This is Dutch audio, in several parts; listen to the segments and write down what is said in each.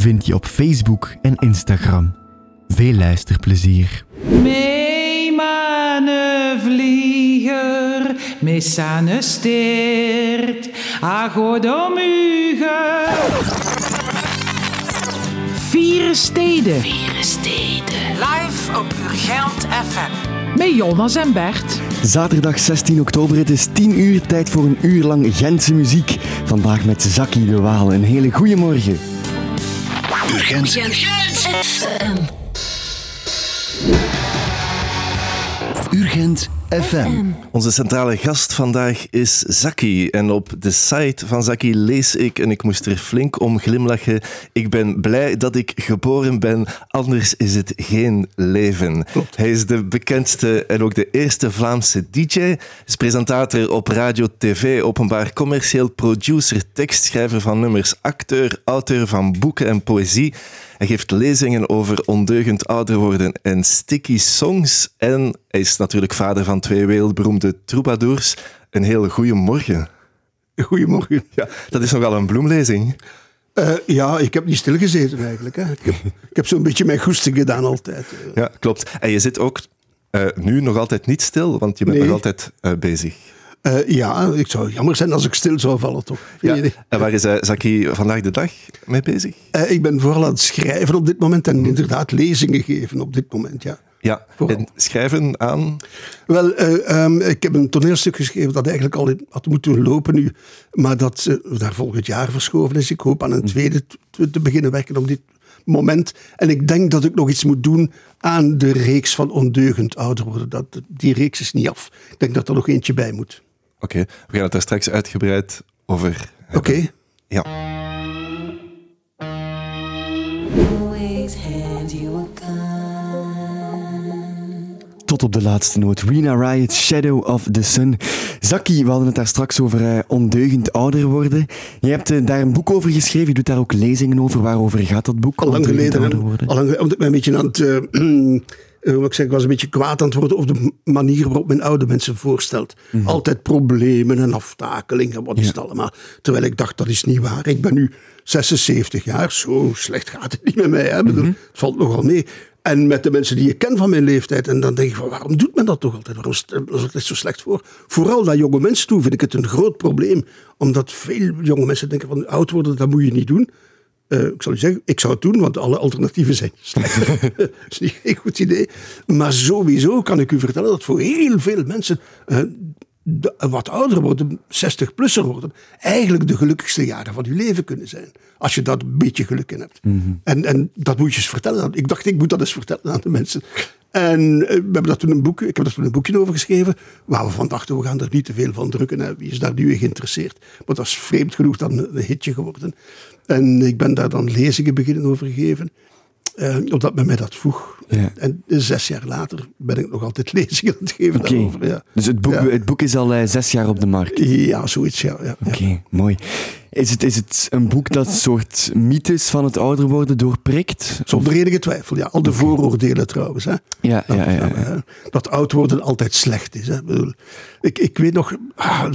vind je op Facebook en Instagram. Veel luisterplezier. Mee vlieger, missane steert, agodomuge. Vieren Steden. Vieren Steden. Live op Urgent FM. Met Jonas en Bert. Zaterdag 16 oktober, het is 10 uur, tijd voor een uur lang Gentse muziek. Vandaag met Zaki de Waal. Een hele goede morgen. Urgent. Urgent FM. Urgent FM. Onze centrale gast vandaag is Zaki. En op de site van Zaki lees ik, en ik moest er flink om glimlachen, ik ben blij dat ik geboren ben, anders is het geen leven. Hij is de bekendste en ook de eerste Vlaamse DJ, is presentator op radio, tv, openbaar commercieel producer, tekstschrijver van nummers, acteur, auteur van boeken en poëzie. Hij geeft lezingen over ondeugend ouder worden en sticky songs. En hij is natuurlijk vader van twee wereldberoemde troubadours. Een hele goede morgen. Goedemorgen. Ja, dat is nogal een bloemlezing. Uh, ja, ik heb niet stilgezeten eigenlijk. Hè. Ik heb, ik heb zo'n beetje mijn goesting gedaan altijd. Ja, klopt. En je zit ook uh, nu nog altijd niet stil, want je bent Nee. nog altijd uh, bezig. Uh, ja, het zou jammer zijn als ik stil zou vallen, toch? Ja. En waar is uh, Zaki vandaag de dag mee bezig? Uh, ik ben vooral aan het schrijven op dit moment en inderdaad lezingen geven op dit moment, ja. Ja, vooral. en schrijven aan? Wel, um, ik heb een toneelstuk geschreven dat eigenlijk al had moeten lopen nu, maar dat daar volgend jaar verschoven is. Ik hoop aan een tweede te, te beginnen werken op dit moment. En ik denk dat ik nog iets moet doen aan de reeks van ondeugend ouder worden. Dat, die reeks is niet af. Ik denk dat er nog eentje bij moet. Oké, okay. we gaan het daar straks uitgebreid over Oké. Okay. Ja. Tot op de laatste noot. Rina Riot, Shadow of the Sun. Zaki, we hadden het daar straks over uh, ondeugend ouder worden. Je hebt uh, daar een boek over geschreven. Je doet daar ook lezingen over. Waarover gaat dat boek? Al lang geleden. Al lang, omdat ik me een beetje aan het... Uh, Uh, ik, zeg, ik was een beetje kwaad aan het worden over de manier waarop men oude mensen voorstelt. Mm -hmm. Altijd problemen en aftakelingen, wat is het allemaal. Terwijl ik dacht, dat is niet waar. Ik ben nu 76 jaar, zo slecht gaat het niet met mij. Hè. Mm -hmm. Het valt nogal mee. En met de mensen die ik ken van mijn leeftijd. En dan denk ik, van, waarom doet men dat toch altijd? Waarom is het zo slecht voor? Vooral naar jonge mensen toe vind ik het een groot probleem. Omdat veel jonge mensen denken van oud worden, dat moet je niet doen. Uh, ik zal u zeggen, ik zou het doen, want alle alternatieven zijn slecht. dat is niet een goed idee. Maar sowieso kan ik u vertellen dat voor heel veel mensen uh, de, wat ouder worden, 60-plusser worden, eigenlijk de gelukkigste jaren van je leven kunnen zijn. Als je dat een beetje geluk in hebt. Mm -hmm. en, en dat moet je eens vertellen. Ik dacht, ik moet dat eens vertellen aan de mensen. En uh, we hebben dat toen een boek, ik heb daar toen een boekje over geschreven, waar we van dachten, we gaan er niet te veel van drukken. Hè. Wie is daar nu in geïnteresseerd? Maar dat is vreemd genoeg dan een hitje geworden. En ik ben daar dan lezingen beginnen over gegeven. Uh, omdat men mij dat vroeg. Ja. En zes jaar later ben ik nog altijd lezingen aan het geven okay. daarover. Ja. Dus het boek, ja. het boek is al uh, zes jaar op de markt? Ja, zoiets, ja. Oké, okay, mooi. Is het, is het een boek dat soort mythes van het ouder worden doorprikt? Zonder enige twijfel, ja. Al de okay. vooroordelen trouwens. Hè. Ja, dat, ja, ja, ja. dat oud worden altijd slecht is. Hè. Ik, ik weet nog... Ah,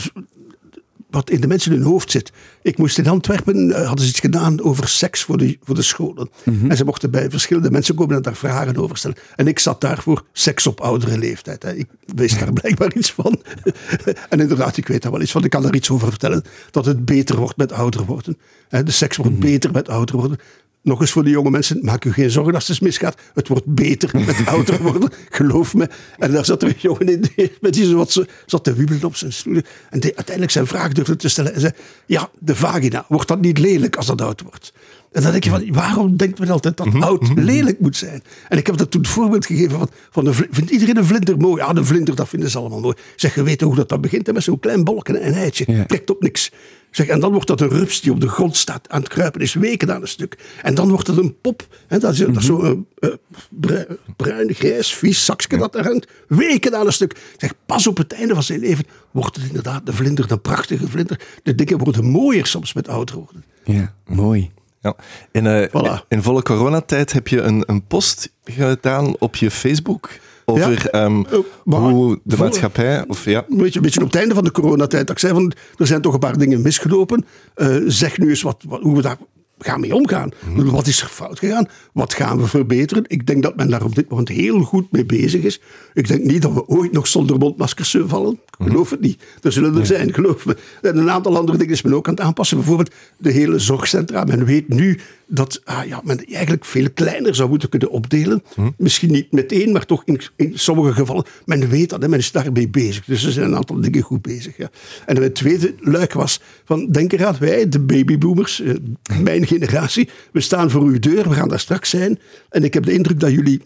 wat in de mensen in hun hoofd zit. Ik moest in Antwerpen, uh, hadden ze iets gedaan over seks voor de, voor de scholen. Mm -hmm. En ze mochten bij verschillende mensen komen en daar vragen over stellen. En ik zat daar voor seks op oudere leeftijd. Hè. Ik wist daar blijkbaar iets van. en inderdaad, ik weet daar wel iets van. Ik kan daar iets over vertellen. Dat het beter wordt met ouder worden. De seks wordt mm -hmm. beter met ouder worden. Nog eens voor de jonge mensen, maak u geen zorgen als het misgaat. Het wordt beter met ouder worden, geloof me. En daar zat er een jongen in, met die zo wat, zat te wiebelen op zijn stoel. En die uiteindelijk zijn vraag durfde te stellen. En zei, ja, de vagina, wordt dat niet lelijk als dat oud wordt? En dan denk je van, waarom denkt men altijd dat oud lelijk moet zijn? En ik heb dat toen het voorbeeld gegeven van, van vindt iedereen een vlinder mooi? Ja, de vlinder, dat vinden ze allemaal mooi. Zeg, je weet hoe dat, dat begint, hè, met zo'n klein bolken en een eitje. Ja. Trekt op niks. Ik Zeg, en dan wordt dat een rups die op de grond staat aan het kruipen, is weken aan een stuk. En dan wordt het een pop. Hè, dat is, is zo'n eh, eh, bruin, bruin, grijs, vies zakje dat daar hangt. Weken aan een stuk. Zeg, pas op het einde van zijn leven wordt het inderdaad de vlinder, de prachtige vlinder. De dingen worden mooier soms met ouder worden. Ja, mooi. Ja. In, eh, Voilà. in volle coronatijd heb je een, een post gedaan op je Facebook over Ja. ehm, Eh, hoe de maatschappij... Of, ja, een beetje, een beetje op het einde van de coronatijd. Dat ik zei van, er zijn toch een paar dingen misgelopen. Eh, zeg nu eens wat, wat- hoe we daar gaan mee omgaan. Wat is er fout gegaan? Wat gaan we verbeteren? Ik denk dat men daar op dit moment heel goed mee bezig is. Ik denk niet dat we ooit nog zonder mondmaskers zullen vallen. Ik geloof het niet. Er zullen er zijn, geloof me. En een aantal andere dingen is men ook aan het aanpassen. Bijvoorbeeld de hele zorgcentra. Men weet nu dat ah, ja, men eigenlijk veel kleiner zou moeten kunnen opdelen. Misschien niet meteen, maar toch in, in sommige gevallen. Men weet dat en men is daarmee bezig. Dus er zijn een aantal dingen goed bezig. Ja. En het tweede luik was van, denk eraan, wij, de babyboomers, eh, mijn generatie, we staan voor uw deur, we gaan daar straks zijn. En ik heb de indruk dat jullie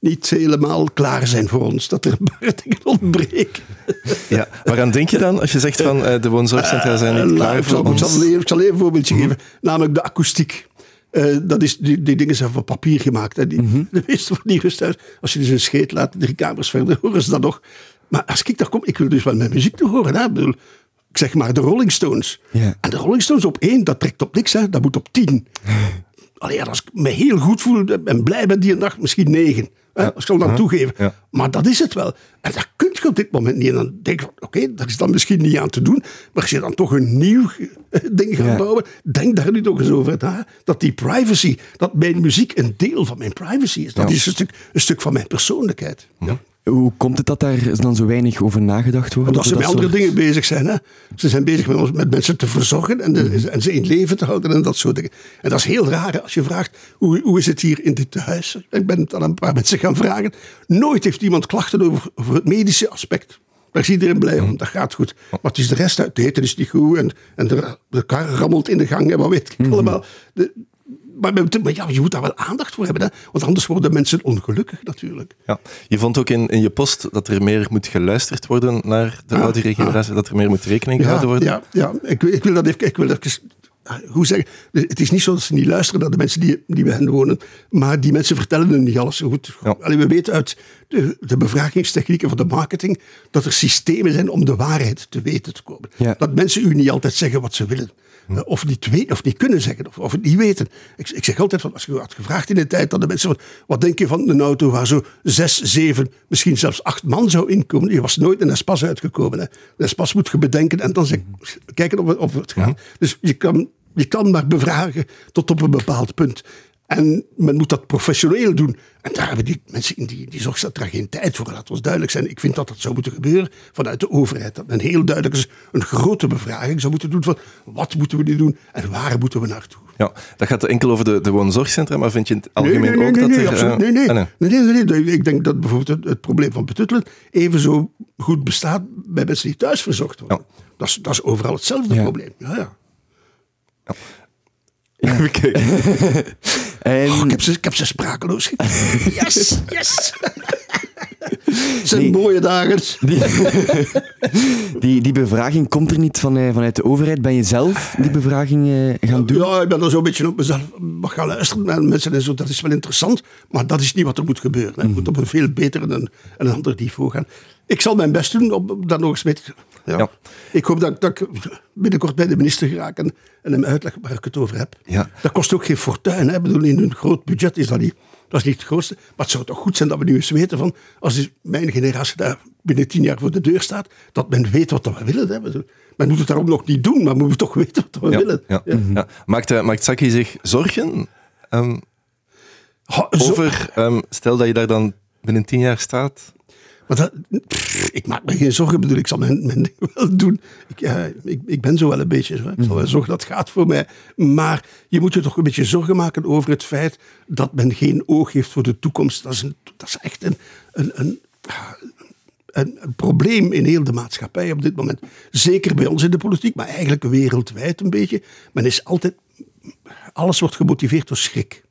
niet helemaal klaar zijn voor ons. Dat er dingen ontbreken. ja. Waaraan denk je dan als je zegt van eh, de woonzorgcentra zijn niet Eh, klaar ik, voor zal, ik, ons? zal even, ik zal even een voorbeeldje geven, namelijk de akoestiek. Eh, dat is, die, die dingen zijn van papier gemaakt. Hè. Die, Mhm. De meeste van die rusthuizen, als je dus een scheet laat, drie kamers verder, horen ze dat nog. Maar als ik daar kom, ik wil dus wel mijn muziek te horen. Hè. Ik, bedoel, ik zeg maar de Rolling Stones. En de Rolling Stones op één, dat trekt op niks. Hè. Dat moet op tien. Alleen als ik me heel goed voel en blij ben die dag, misschien negen. Hè, als ik zal dan toegeven. Ja. Maar dat is het wel. En dat kun je op dit moment niet. En dan denk van, oké, daar is dan misschien niet aan te doen. Maar als je dan toch een nieuw ding gaat Ja. bouwen, denk daar nu toch eens over na. Dat die privacy, dat mijn muziek een deel van mijn privacy is. Dat Ja. is een stuk, een stuk van mijn persoonlijkheid. Ja. Hoe komt het dat daar dan zo weinig over nagedacht wordt? Omdat ze met dat andere soort- dingen bezig zijn. Hè? Ze zijn bezig met, ons- met mensen te verzorgen en, de- en ze in leven te houden en dat soort dingen. En dat is heel raar hè, als je vraagt, hoe, hoe is het hier in dit huis? Ik ben het aan een paar mensen gaan vragen. Nooit heeft iemand klachten over, over het medische aspect. Daar is iedereen blij om, dat gaat goed. Maar het is de rest uit, het eten is niet goed en, en de, de kar rammelt in de gang en wat weet ik allemaal. De, maar, maar ja, je moet daar wel aandacht voor hebben, hè? want anders worden mensen ongelukkig natuurlijk. Ja. Je vond ook in, in je post dat er meer moet geluisterd worden naar de Ah, oudere generatie, dat er meer moet rekening gehouden worden. Ja, ja. Ik, wil- ik wil dat even, ik wil even ah, hoe zeggen, het is niet zo dat ze niet luisteren naar de mensen die, die bij hen wonen, maar die mensen vertellen hun niet alles goed. Ja. Allee, we weten uit de, de bevraagingstechnieken van de marketing dat er systemen zijn om de waarheid te weten te komen. Ja. Dat mensen u niet altijd zeggen wat ze willen. Hm. Eh, Of niet weten, of niet kunnen zeggen, of, of het niet weten. Ik, ik zeg altijd, van, als je had gevraagd in de tijd, dat de mensen van, wat denk je van een auto waar zo zes, zeven, misschien zelfs acht man zou inkomen? Je was nooit een Espas uitgekomen. Hè. Een Espas moet je bedenken en dan zeg, kijken of, het- of het Hm. gaat. Dus je kan, je kan maar bevragen tot op een bepaald punt. En men moet dat professioneel doen. En daar hebben die mensen in die, die zorgcentra geen tijd voor. Laat ons duidelijk zijn. Ik vind dat dat zou moeten gebeuren vanuit de overheid. Dat men heel duidelijk eens een grote bevraging zou moeten doen van wat moeten we nu doen en waar moeten we naartoe. Ja, dat gaat enkel over de, de woonzorgcentra, maar vind je in het algemeen nee, nee, ook nee, dat nee, er... absoluut. eh, nee, nee. ah, nee. Nee, nee, nee, nee. Ik denk dat bijvoorbeeld het, het probleem van betuttelen even zo goed bestaat bij mensen die thuis verzorgd worden. Dat, is, dat is overal hetzelfde Ja. probleem. Ja, ja. Even kijken. En, Oh, ik, heb ze, ik heb ze sprakeloos gekregen. Yes, yes. Het zijn Nee. mooie dagen. die, die, die bevraging komt er niet van, eh, vanuit de overheid. Ben je zelf die bevraging eh, gaan doen? Ja, ik ben dan zo'n beetje op mezelf mag gaan luisteren naar mensen en zo. Dat is wel interessant, maar dat is niet wat er moet gebeuren. Het moet op een veel beter en een, en een ander niveau gaan. Ik zal mijn best doen om om daar nog eens mee te... Ja. Ja. Ik hoop dat, dat ik binnenkort bij de minister geraak en, en hem uitleg waar ik het over heb. Ja. Dat kost ook geen fortuin. Hè. Ik bedoel, in een groot budget is dat niet, dat is niet het grootste. Maar het zou toch goed zijn dat we nu eens weten van... als mijn generatie daar binnen tien jaar voor de deur staat... dat men weet wat we willen. Hè. Men moet het daarom nog niet doen, maar moet toch weten wat we Ja, willen. ja, ja. Maakt, eh, maakt Saki zich zorgen ehm, Ha, zo- over, ehm, stel dat je daar dan binnen tien jaar staat? Maar ik maak me geen zorgen, bedoel, ik zal mijn, mijn ding wel doen. Ik, ja, ik, ik ben zo wel een beetje zo. Ik zal wel zorgen dat gaat voor mij. Maar je moet je toch een beetje zorgen maken over het feit dat men geen oog heeft voor de toekomst. Dat is, dat is echt een, een, een, een, een probleem in heel de maatschappij op dit moment. Zeker bij ons in de politiek, maar eigenlijk wereldwijd een beetje. Men is altijd alles wordt gemotiveerd door schrik.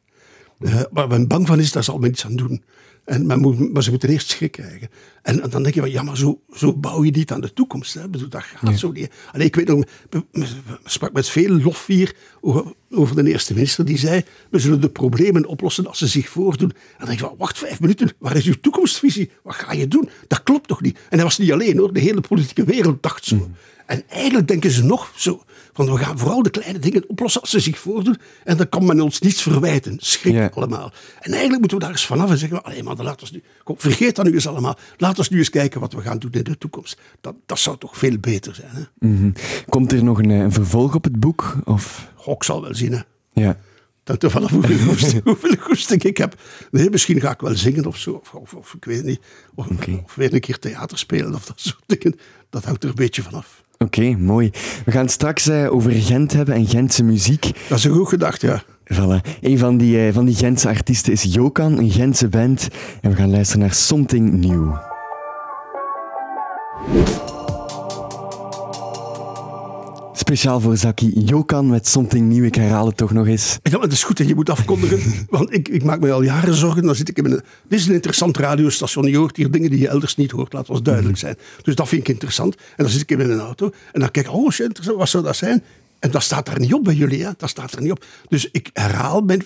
Uh, waar men bang van is, daar zal men iets aan doen. En men moet, maar ze moeten eerst schrik krijgen. En, dan denk je, van, ja, maar zo, zo bouw je niet aan de toekomst. Hè. Bedoel, dat gaat zo niet. Allee, ik weet nog, sprak met veel lof hier over, de eerste minister. Die zei, we zullen de problemen oplossen als ze zich voordoen. En dan denk je, wacht vijf minuten, waar is uw toekomstvisie? Wat ga je doen? Dat klopt toch niet? En hij was niet alleen hoor, de hele politieke wereld dacht zo. Mm. En eigenlijk denken ze nog zo, van we gaan vooral de kleine dingen oplossen als ze zich voordoen. En dan kan men ons niets verwijten. Schrik allemaal. En eigenlijk moeten we daar eens vanaf en zeggen, alleen maar, laat ons nu, kom, vergeet dat nu eens allemaal. Laat ons nu eens kijken wat we gaan doen in de toekomst. Dat, dat zou toch veel beter zijn. Hè? Mhm. Komt er nog een, een, vervolg op het boek? Of? Goh, ik zal wel zien. Hè. Ja. Dat er vanaf hoeveel goesting, hoeveel goesting ik heb. Nee, misschien ga ik wel zingen of zo. Of, of, ik weet niet. Of, of, weer een keer theater spelen of dat soort dingen. Dat hangt er een beetje vanaf. Oké, mooi. We gaan het straks uh, over Gent hebben en Gentse muziek. Dat is een goed gedacht, ja. Voilà. Een van die, uh, van die Gentse artiesten is Jokan, een Gentse band. En we gaan luisteren naar Something New. Speciaal voor Zaki Jokan met Something Nieuw. Ik herhaal het toch nog eens. Ja, maar het is goed dat je moet afkondigen. want ik, ik maak me al jaren zorgen. Dan zit ik in een, dit is een interessant radiostation. Je hoort hier dingen die je elders niet hoort. Laat ons duidelijk zijn. Dus dat vind ik interessant. En dan zit ik in een auto. En dan kijk ik, oh shit, wat zou dat zijn? En dat staat daar niet op bij jullie. Hè? Dat staat er niet op. Dus ik herhaal mijn,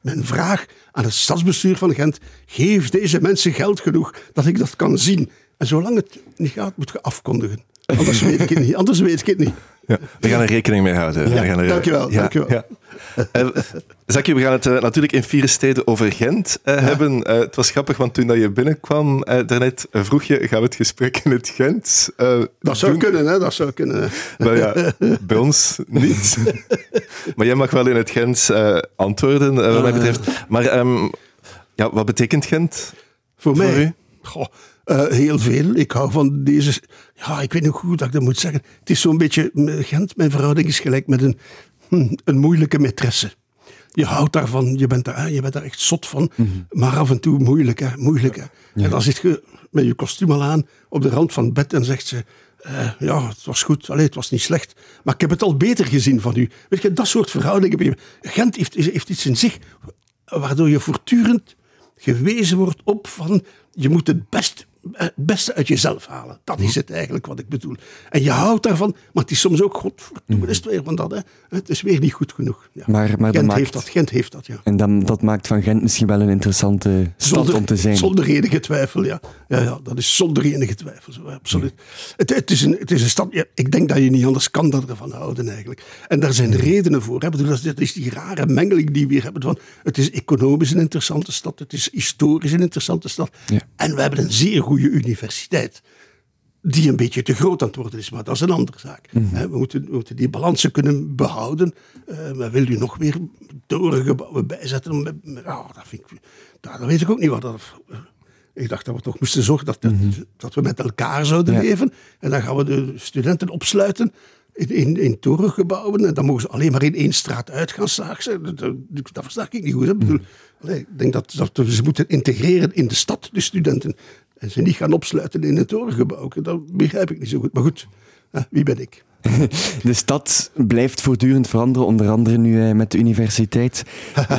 mijn vraag aan het stadsbestuur van Gent. Geef deze mensen geld genoeg dat ik dat kan zien. En zolang het niet gaat, moet je afkondigen. Anders weet ik het niet. Anders weet ik het niet. Ja, we gaan er rekening mee houden. Ja, we gaan er, dankjewel. Ja, dankjewel. Ja. Uh, Zakje, we gaan het uh, natuurlijk in vier steden over Gent uh, hebben. het was grappig, want toen dat je binnenkwam daarnet, vroeg je, gaan we het gesprek in het Gent Dat zou kunnen, hè? Dat zou kunnen. Wel ja, bij ons niet. maar jij mag wel in het Gent antwoorden, wat mij betreft. Maar um, ja, wat betekent Gent voor, voor mij? u? Goh. Uh, heel veel. Ik hou van deze. Ja, ik weet niet hoe dat ik dat moet zeggen. Het is zo'n beetje. Gent, mijn verhouding is gelijk met een, hm, een moeilijke maîtresse. Je houdt daarvan, je bent daar, je bent daar echt zot van. Mhm. Maar af en toe moeilijk, hè, moeilijk. Hè. En dan zit je met je kostuum al aan op de rand van het bed en zegt ze. Uh, ja, het was goed. Allee, het was niet slecht. Maar ik heb het al beter gezien van u. Weet je, dat soort verhoudingen. Gent heeft, heeft iets in zich waardoor je voortdurend gewezen wordt op van je moet het best het beste uit jezelf halen. Dat is het eigenlijk wat ik bedoel. En je houdt daarvan, maar het is soms ook, godverdomme, mm. is het weer van dat. Hè. Het is weer niet goed genoeg. Ja. Maar, maar Gent, maakt, heeft dat, Gent heeft dat, ja. En dan, dat maakt van Gent misschien wel een interessante stad zonder, om te zijn. Zonder enige twijfel, ja. Ja, ja dat is zonder enige twijfel, zo, absoluut. Het, het, is een, het is een stad, ja, ik denk dat je niet anders kan dan ervan houden eigenlijk. En daar zijn redenen voor. Hè. Bedoel, dat is die rare mengeling die we hier hebben. Van, het is economisch een interessante stad, het is historisch een interessante stad. Ja. En we hebben een zeer goede universiteit. Die een beetje te groot aan het worden is, maar dat is een andere zaak. Mhm. we, moeten, we moeten die balansen kunnen behouden. Uh, we willen nu nog meer torengebouwen bijzetten. Met, met, oh, dat, vind ik, dat, dat weet ik ook niet wat dat. Ik dacht dat we toch moesten zorgen dat, Mhm. dat, dat we met elkaar zouden Ja. leven. En dan gaan we de studenten opsluiten in, in, torengebouwen. En dan mogen ze alleen maar in één straat uit gaan. Dat, dat, versta ik niet goed. Ik, bedoel, ik denk dat, ze moeten integreren in de stad, de studenten. En ze niet gaan opsluiten in een torengebouw. Dat begrijp ik niet zo goed. Maar goed, wie ben ik? De stad blijft voortdurend veranderen, onder andere nu eh, met de universiteit.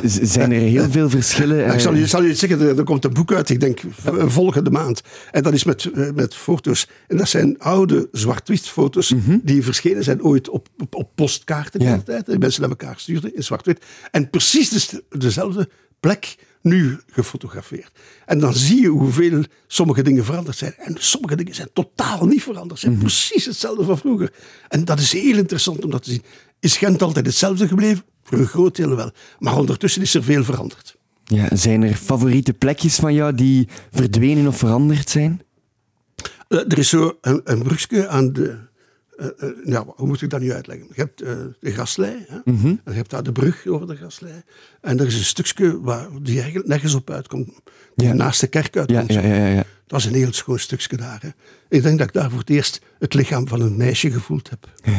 Zijn er heel veel verschillen? Ik eh, zal je, ik zal je iets zeggen, er, er komt een boek uit, ik denk volgende maand. En dat is met, eh, met foto's. En dat zijn oude zwart-wit foto's die verschenen zijn ooit op, op, op postkaarten Ja. Die mensen naar elkaar stuurden in zwart-wit. En precies de- dezelfde plek nu gefotografeerd. En dan zie je hoeveel sommige dingen veranderd zijn. En sommige dingen zijn totaal niet veranderd. Zijn precies hetzelfde van vroeger. En dat is heel interessant om dat te zien. Is Gent altijd hetzelfde gebleven? Voor een groot deel wel. Maar ondertussen is er veel veranderd. ja, zijn er favoriete plekjes van jou die verdwenen of veranderd zijn? Eh, er is zo een, een brugje aan de. Eh, eh, nou, hoe moet ik dat nu uitleggen? Je hebt eh, de graslei, hè? en je hebt daar de brug over de graslei. En er is een stukje waar, die eigenlijk nergens op uitkomt, die Ja. naast de kerk uitkomt. ja, ja, ja, ja. Dat is een heel schoon stukje daar. Hè? Ik denk dat ik daar voor het eerst het lichaam van een meisje gevoeld heb.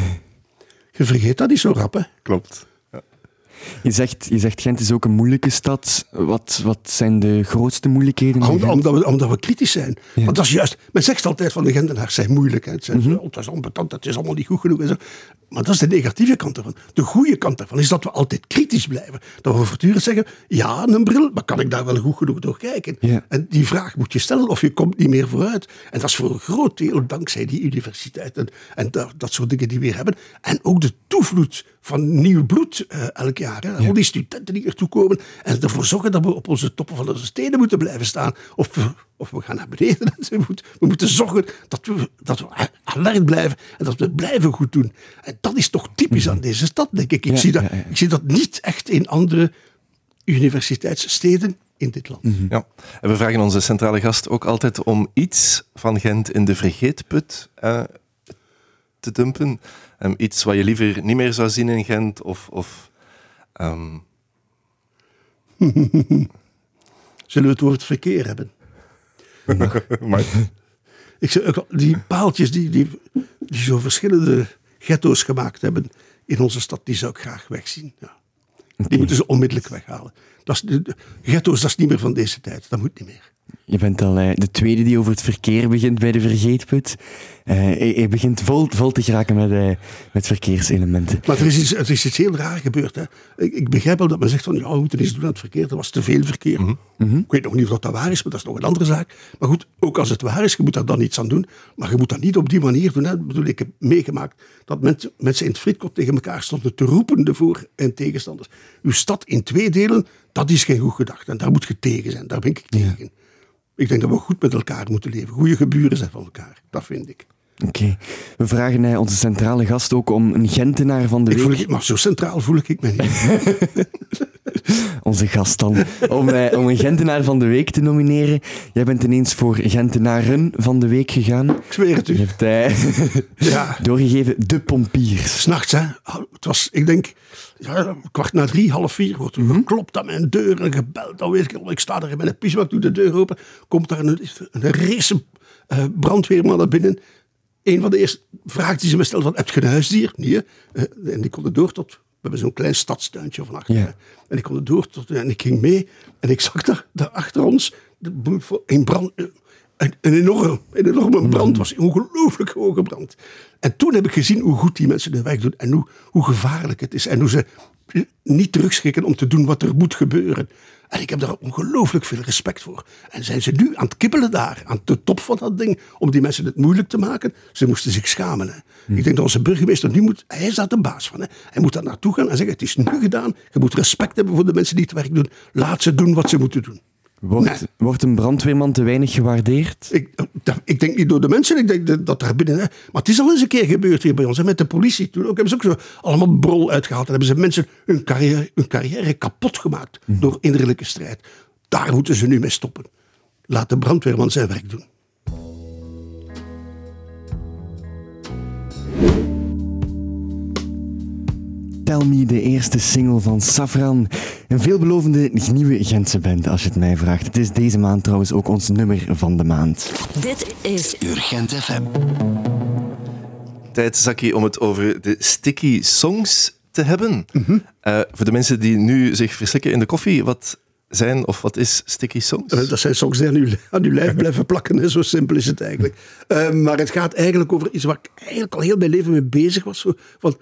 Je vergeet dat niet zo rap, hè? Klopt. Je zegt, je zegt Gent is ook een moeilijke stad. Wat, wat zijn de grootste moeilijkheden? Om, in Gent? omdat, we, omdat we kritisch zijn. Want dat is juist, men zegt altijd van de Gentenaars zijn moeilijk. Hè. Het, zijn, Mhm. oh, het is is allemaal niet goed genoeg. En zo. Maar dat is de negatieve kant ervan. De goede kant ervan is dat we altijd kritisch blijven. Dat we voortdurend zeggen, ja, een bril, maar kan ik daar wel goed genoeg door kijken? Ja. En die vraag moet je stellen of je komt niet meer vooruit. En dat is voor een groot deel dankzij die universiteiten en dat, dat soort dingen die we hier hebben. En ook de toevloed van nieuw bloed eh, elk jaar. Hè. Al die studenten die ertoe komen en ervoor zorgen dat we op onze toppen van onze steden moeten blijven staan. Of we, of we gaan naar beneden. we, moeten, we moeten zorgen dat we, dat we alert blijven en dat we het blijven goed doen. En dat is toch typisch aan deze stad, denk ik. Ik, Ja, zie, dat, ja, ja. ik zie dat niet echt in andere universiteitssteden in dit land. Ja. En we vragen onze centrale gast ook altijd om iets van Gent in de vergeetput eh, te dumpen. Ehm, iets wat je liever niet meer zou zien in Gent. Of, of ehm, Zullen we het over het verkeer hebben? maar, Ik zeg, die paaltjes die, die, die zo verschillende ghetto's gemaakt hebben in onze stad, die zou ik graag wegzien. Ja. Die moeten ze onmiddellijk weghalen. Dat is, de, de- ghetto's, dat is niet meer van deze tijd. Dat moet niet meer. Je bent al eh, de tweede die over het verkeer begint bij de vergeetput. Eh, je, je begint vol, vol te geraken met, eh, met verkeerselementen. Maar er is iets, er is iets heel raar gebeurd. Hè. Ik, ik begrijp wel dat men zegt van ja, we moeten iets doen aan het verkeer. Er was te veel verkeer. Ik weet nog niet of dat waar is, maar dat is nog een andere zaak. Maar goed, ook als het waar is, je moet daar dan iets aan doen. Maar je moet dat niet op die manier doen. Hè. Ik bedoel, ik heb meegemaakt dat mensen, mensen in het frietkot tegen elkaar stonden te roepen, de voor- en tegenstanders. Uw stad in twee delen, dat is geen goed gedacht. En daar moet je tegen zijn. Daar ben ik tegen. Ik denk dat we goed met elkaar moeten leven. Goede geburen zijn van elkaar. Dat vind ik. Oké. We vragen eh, onze centrale gast ook om een Gentenaar van de ik week. voel, maar zo centraal voel ik me niet. Onze gast dan. Om, eh, om een Gentenaar van de week te nomineren. Jij bent ineens voor Gentenaren van de week gegaan. Ik zweer het Je u. hebt eh, Ja. doorgegeven De Pompiers. S'nachts, hè. Het was, ik denk, ja, kwart na drie, half vier, wordt er geklopt aan mijn deur en gebeld. Dan weet ik ik sta daar in mijn pismak, doe de deur open. Komt daar een, een race eh, brandweerman naar binnen. Een van de eerste vragen die ze me stelde, van, heb je een huisdier? Nee. Eh, en die kon er door tot, we hebben zo'n klein stadstuintje van achter. En ik kon er door tot, en ik ging mee. En ik zag daar, daar achter ons, een brand, een, een, enorme, een enorme brand was. Ongelooflijk hoge brand. En toen heb ik gezien hoe goed die mensen hun werk doen. En hoe, hoe gevaarlijk het is. En hoe ze niet terugschrikken om te doen wat er moet gebeuren. En ik heb daar ongelooflijk veel respect voor. En zijn ze nu aan het kibbelen daar, aan de top van dat ding, om die mensen het moeilijk te maken? Ze moesten zich schamen. Hè. Ik denk dat onze burgemeester nu moet, hij is daar de baas van. Hè. Hij moet daar naartoe gaan en zeggen: Het is nu gedaan. Je moet respect hebben voor de mensen die het werk doen. Laat ze doen wat ze moeten doen. Wordt, Nee. wordt een brandweerman te weinig gewaardeerd? Ik, dat- ik denk niet door de mensen, ik denk dat- dat daar binnen. Hè. Maar het is al eens een keer gebeurd hier bij ons, hè, met de politie. Toen ook, hebben ze ook zo allemaal brol uitgehaald. En hebben ze mensen hun carrière, hun carrière kapot gemaakt door innerlijke strijd. Daar moeten ze nu mee stoppen. Laat de brandweerman zijn werk doen. Tell Me, de eerste single van Safran. Een veelbelovende nieuwe Gentse band, als je het mij vraagt. Het is deze maand trouwens ook ons nummer van de maand. Dit is Urgent FM. tijd, Zaki, om het over de sticky songs te hebben. Mhm. Eh, voor de mensen die nu zich verslikken in de koffie, wat zijn of wat is sticky songs? Eh, Dat zijn songs die aan uw, aan uw lijf blijven plakken. Hè. Zo simpel is het eigenlijk. Eh, maar het gaat eigenlijk over iets waar ik eigenlijk al heel mijn leven mee bezig was. Zo, van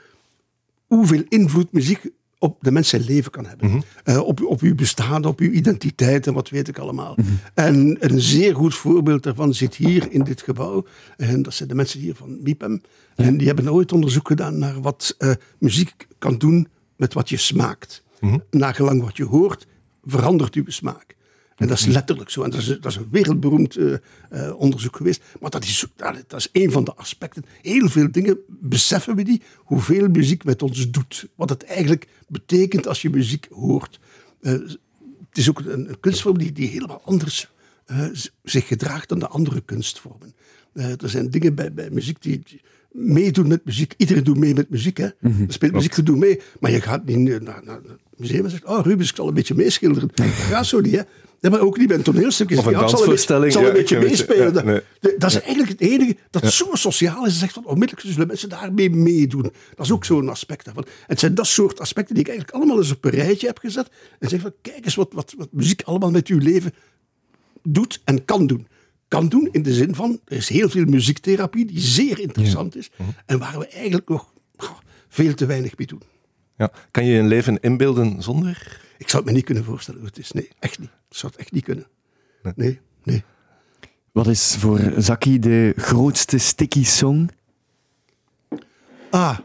hoeveel invloed muziek op de mensen leven kan hebben. Eh, op, op uw bestaan, op uw identiteit en wat weet ik allemaal. En een zeer goed voorbeeld daarvan zit hier in dit gebouw. En dat zijn de mensen hier van MIPEM. En die hebben ooit onderzoek gedaan naar wat eh, muziek kan doen met wat je smaakt. Nagelang wat je hoort, verandert uw smaak. En dat is letterlijk zo. En dat is, dat is een wereldberoemd eh, eh, onderzoek geweest. Maar dat is, dat is een van de aspecten. Heel veel dingen beseffen we niet hoeveel muziek met ons doet. Wat het eigenlijk betekent als je muziek hoort. Eh, het is ook een, een kunstvorm die, die helemaal anders zich gedraagt dan de andere kunstvormen. Er zijn dingen bij, bij muziek die die meedoen met muziek. Iedereen doet mee met muziek. Hè? Er speelt muziek, je doet mee. Maar je gaat niet naar, naar, naar het museum en zegt... Oh, Rubens, ik zal een beetje meeschilderen. Dat gaat zo niet, hè. Ja, maar ook niet bij een toneelstuk. Of een Ja, dansvoorstelling, Ik zal een beetje meespelen. ja, Dat- nee. is eigenlijk het enige dat zo sociaal is. Zegt van onmiddellijk zullen mensen daarmee meedoen. Dat is ook zo'n aspect daarvan. En het zijn dat soort aspecten die ik eigenlijk allemaal eens op een rijtje heb gezet. En zeg van kijk eens wat, wat, wat muziek allemaal met uw leven doet en kan doen. Kan doen in de zin van, er is heel veel muziektherapie die zeer interessant is. En waar we eigenlijk nog veel te weinig mee doen. Ja. Kan je een leven inbeelden zonder? Ik zou het me niet kunnen voorstellen hoe het is. Nee, echt niet. Ik zou het echt niet kunnen. Nee, nee. Wat is voor Zaki de grootste sticky song? Ah,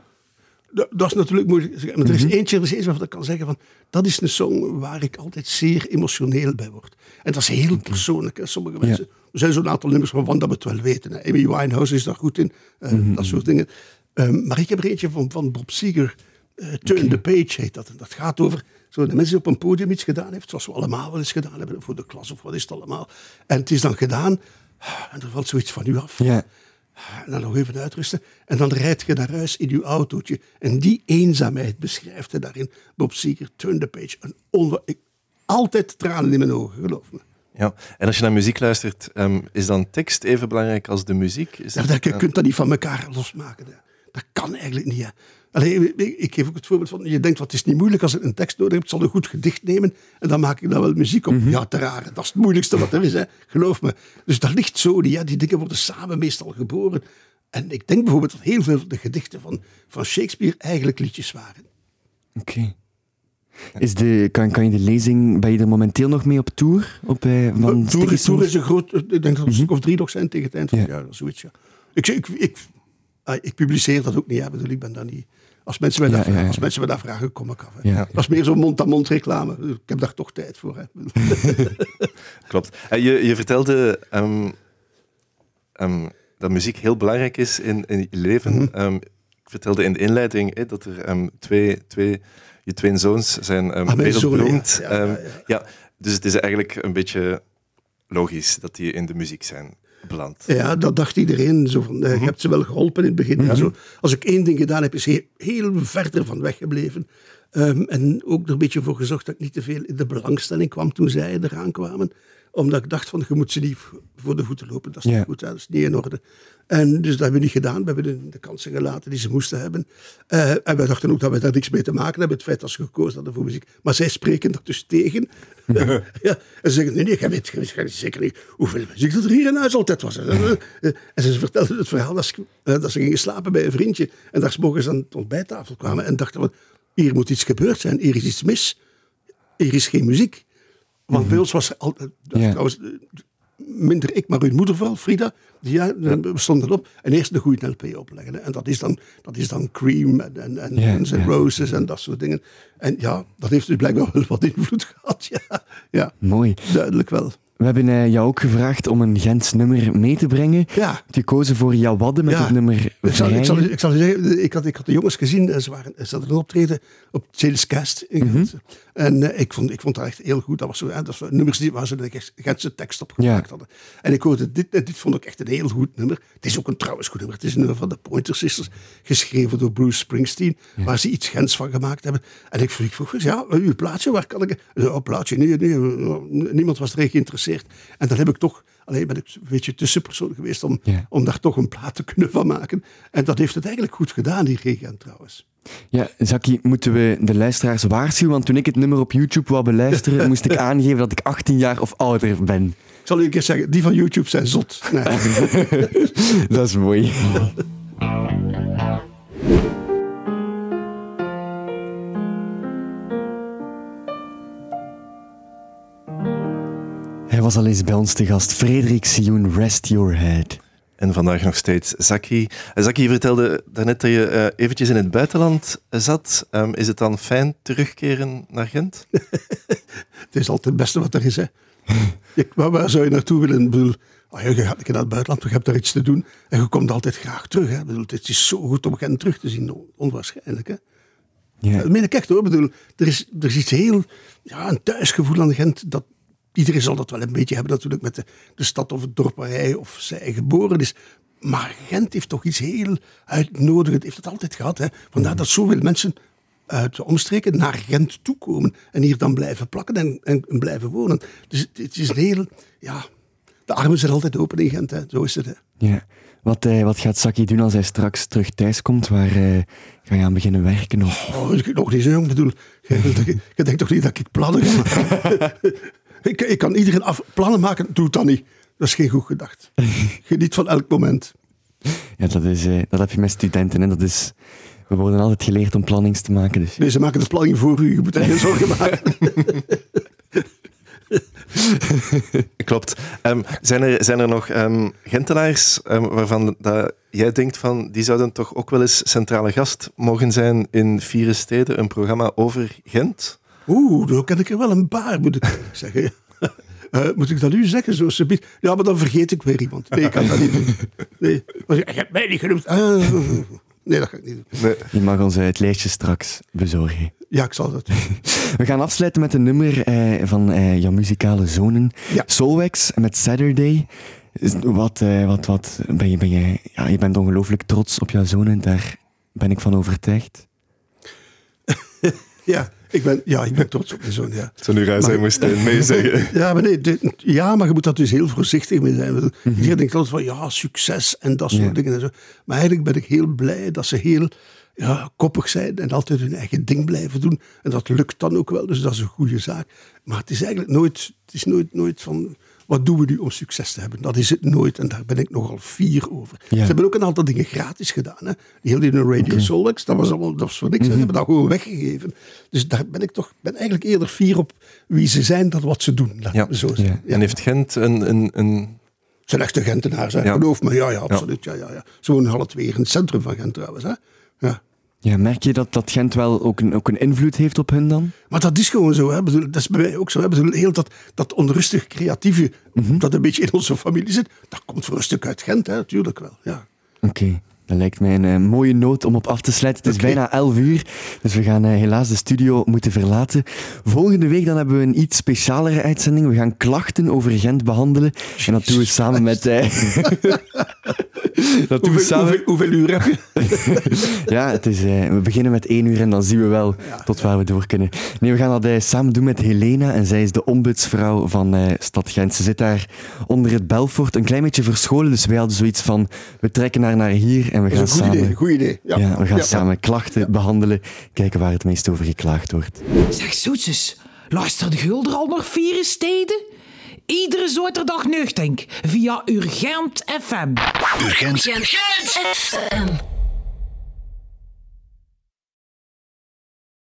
da- dat is natuurlijk moeilijk. Maar er is eentje, er is eentje waarvan ik kan zeggen van, dat is een song waar ik altijd zeer emotioneel bij word. En dat is heel persoonlijk. Hè. Sommige mensen, er zijn zo'n aantal nummers waarvan dat we het wel weten. Hè. Amy Winehouse is daar goed in, eh, dat soort dingen. Ehm, maar ik heb er eentje van, van Bob Seger, eh, Turn the Page heet dat. En dat gaat over zo de mensen die op een podium iets gedaan heeft, zoals we allemaal wel eens gedaan hebben, voor de klas of wat is het allemaal. En het is dan gedaan, en er valt zoiets van u af. Ja. En dan nog even uitrusten. En dan rijd je naar huis in je autootje. En die eenzaamheid beschrijft hij daarin. Bob Seger, Turn the Page. Een onwa- ik, altijd tranen in mijn ogen, geloof me. Ja. En als je naar muziek luistert, ehm, is dan tekst even belangrijk als de muziek? Is Ja, het- dat, je ja. kunt dat niet van elkaar losmaken. hè. Dat kan eigenlijk niet. Hè. Allee, ik, ik geef ook het voorbeeld van, je denkt, wat is niet moeilijk als ik een tekst nodig heb, zal een goed gedicht nemen en dan maak ik daar wel muziek op. Ja, te rare. Dat is het moeilijkste wat er is, hè. geloof me. Dus dat ligt zo, die, ja, die dingen worden samen meestal geboren. En ik denk bijvoorbeeld dat heel veel van de gedichten van, van Shakespeare eigenlijk liedjes waren. Oké. Is de, kan, kan je de lezing, ben je er momenteel nog mee op tour? Op, eh, van Tour, Tour Songs? is een groot, ik denk dat er een stuk of drie nog zijn tegen het eind van het Ja. jaar, zoiets. Ja. Ik, ik, ik, ah, ik publiceer dat ook niet, hè. bedoel, ik ben daar niet... Als mensen, mij Ja, dat vragen, ja, ja. als mensen me dat vragen, kom ik af. Dat is meer zo'n mond-aan-mond reclame. Ik heb daar toch tijd voor. Hè. Klopt. En je, je vertelde ehm, ehm, dat muziek heel belangrijk is in, in je leven. Mhm. Ehm, ik vertelde in de inleiding hè, dat er ehm, twee, twee, je twee zoons zijn ehm Ah, wereldberoemd. Ehm, ja, dus het is eigenlijk een beetje logisch dat die in de muziek zijn beland. Ja, dat dacht iedereen. Zo van, eh, Je hebt ze wel geholpen in het begin. Ja, zo, als ik één ding gedaan heb, is heel, heel verder van weggebleven. Ehm, en ook er een beetje voor gezorgd dat ik niet te veel in de belangstelling kwam toen zij eraan kwamen. Omdat ik dacht van, je moet ze niet voor de voeten lopen. Dat is niet goed, dat is niet in orde. En dus dat hebben we niet gedaan. We hebben de, de kansen gelaten die ze moesten hebben. Eh, en wij dachten ook dat we daar niks mee te maken hebben. Het feit dat ze gekozen hadden voor muziek. Maar zij spreken dat dus tegen. ja, en ze zeggen, nee, nee, jij weet, jij weet zeker niet hoeveel muziek dat er hier in huis altijd was. Eh, En ze vertelden het verhaal dat ze, eh, dat ze gingen slapen bij een vriendje. En daar 's morgens aan de ontbijttafel kwamen. En dachten, van, hier moet iets gebeurd zijn. Hier is iets mis. Hier is geen muziek. Want bij ons was er altijd... Ja. trouwens, minder ik, maar hun moeder vooral, Frida. Die, ja, we stonden op en eerst een goede LP opleggen. hè. En dat is dan, dat is dan Cream en, en, en Guns. Roses en dat soort dingen. En ja, dat heeft dus blijkbaar wel wat invloed gehad. Ja, ja Mooi. duidelijk wel. We hebben eh, jou ook gevraagd om een Gens nummer mee te brengen. Ja. Gekozen voor Jawadde met Ja. het nummer Ik zal, ik, zal, ik zeggen, ik had, ik had de jongens gezien, en ze, waren, ze hadden een optreden op Sales Cast in Mhm. En eh, ik, vond, ik vond dat echt heel goed. Dat, was zo, hè, dat waren nummers die, waar ze de Gentse tekst op gemaakt Ja. hadden. En ik hoorde dit, dit vond ik echt een heel goed nummer. Het is ook een trouwens goed nummer. Het is een nummer van de Pointer Sisters, geschreven door Bruce Springsteen, waar ze iets Gens van gemaakt hebben. En ik vroeg, ik vroeg ja, uw plaatje, waar kan ik... Ja, plaatje, nee, nee, niemand was erin geïnteresseerd. En dan heb ik toch, alleen ben ik een beetje tussenpersoon geweest om, Ja. om daar toch een plaat te kunnen van maken. En dat heeft het eigenlijk goed gedaan, die regen trouwens. Ja, Zaki, moeten we de luisteraars waarschuwen? Want toen ik het nummer op YouTube wou beluisteren, moest ik aangeven dat ik 18 jaar of ouder ben. Ik zal u een keer zeggen, die van YouTube zijn zot. Nee. Dat is mooi. Hij was al eens bij ons te gast. Frederik Sioen, Rest Your Head. En vandaag nog steeds Zaki. Zaki, je vertelde daarnet dat je eh, eventjes in het buitenland zat. Ehm, is het dan fijn terugkeren naar Gent? Het is altijd het beste wat er is. Hè. Je, waar, waar zou je naartoe willen? Ik bedoel, ah, je gaat een keer naar het buitenland, je hebt daar iets te doen. En je komt altijd graag terug. Hè. Ik bedoel, het is zo goed om Gent terug te zien. On- Onwaarschijnlijk. Hè. Ja. Dat meen ik echt hoor. Ik bedoel, er, is, er is iets heel, ja, een thuisgevoel aan Gent. Dat, iedereen zal dat wel een beetje hebben natuurlijk met de, de stad of het dorp waar hij of zij geboren is. Maar Gent heeft toch iets heel uitnodigend. Heeft het altijd gehad. Hè? Vandaar dat zoveel mensen uit de omstreken naar Gent toekomen. En hier dan blijven plakken en, en, en blijven wonen. Dus het, het is een heel... Ja, de armen zijn altijd open in Gent, hè. zo is het. Hè. Ja. Wat, eh, wat gaat Saki doen als hij straks terug thuis komt? Waar eh, ga je aan beginnen werken? Of? Oh, ik nog niet zo jong bedoel. Je denkt toch niet dat ik plannen ga ik, ik kan iedereen af, plannen maken, doe het dan niet. Dat is geen goed gedacht. Geniet van elk moment. Ja, dat, is, eh, dat heb je met studenten. En dat is, we worden altijd geleerd om plannings te maken. Dus. Nee, ze maken de planning voor u. Je moet er geen zorgen maken. Klopt. Ehm, zijn, er, zijn er nog um, Gentenaars um, waarvan dat jij denkt van die zouden toch ook wel eens centrale gast mogen zijn in Vieren Steden, een programma over Gent? Oeh, daar ken ik er wel een paar, moet ik zeggen. Uh, moet ik dat nu zeggen? Zo subiet? Ja, maar dan vergeet ik weer iemand. Nee, ik kan dat niet doen. Nee. Je hebt mij niet genoemd. Uh, nee, dat ga ik niet doen. Nee. Je mag ons het lijstje straks bezorgen. Ja, ik zal dat doen. We gaan afsluiten met een nummer eh, van eh, jouw muzikale zonen. Ja. Met Saturday. Wat, eh, wat, wat ben je, ben je, ja, je bent ongelooflijk trots op jouw zonen, daar ben ik van overtuigd. ja, ik ben, ja, ik ben trots op mijn zoon. Ja. Zo nu gaan moest mee zeggen. Ja maar, nee, ja, maar je moet daar dus heel voorzichtig mee zijn. Mm -hmm. Denkt altijd van ja, succes en dat soort ja. dingen. En zo. Maar eigenlijk ben ik heel blij dat ze heel ja, koppig zijn en altijd hun eigen ding blijven doen. En dat lukt dan ook wel, dus dat is een goede zaak. Maar het is eigenlijk nooit, het is nooit, nooit van wat doen we nu om succes te hebben? Dat is het nooit en daar ben ik nogal fier over. Ja. Ze hebben ook een aantal dingen gratis gedaan. Hè? Heel die Radio okay. Solix, dat was allemaal dat was voor niks. Mm -hmm. Ze hebben dat gewoon weggegeven. Dus daar ben ik toch ben eigenlijk eerder fier op wie ze zijn dan wat ze doen. Ja. Zo ja. En heeft Gent een... een, een... zijn echte Gentenaars, hè? geloof me. Ja, ja, absoluut. Ja. Ja, ja, Ze wonen alle twee in het centrum van Gent trouwens. Hè? Ja. Ja, merk je dat, dat Gent wel ook een, ook een invloed heeft op hun dan? Maar dat is gewoon zo. Hè. Dat is bij mij ook zo. Hè. Bedoel, heel dat, dat onrustig creatieve, mm -hmm. dat een beetje in onze familie zit, dat komt voor een stuk uit Gent, hè. natuurlijk wel. Ja. Oké. Okay. Dat lijkt mij een uh, mooie noot om op af te sluiten. Het is okay. bijna 11 uur, dus we gaan uh, helaas de studio moeten verlaten. Volgende week dan hebben we een iets specialere uitzending. We gaan klachten over Gent behandelen. En dat doen we samen met... Uh, dat doen we samen... hoeveel, hoeveel, uur heb je? ja, het is, we beginnen met 1 uur en dan zien we wel ja, tot waar we door kunnen. Nee, we gaan dat samen doen met Helena. En zij is de ombudsvrouw van Stad Gent. Ze zit daar onder het Belfort, een klein beetje verscholen. Dus wij hadden zoiets van, we trekken haar naar hier en we gaan goed samen, idee, goed idee. Ja. Ja, we gaan ja. samen klachten behandelen, kijken waar het meest over geklaagd wordt. Zeg zoetjes, luistert Gulder al nog vier steden? Iedere zaterdag nuchtink via Urgent FM. Urgent, Urgent FM.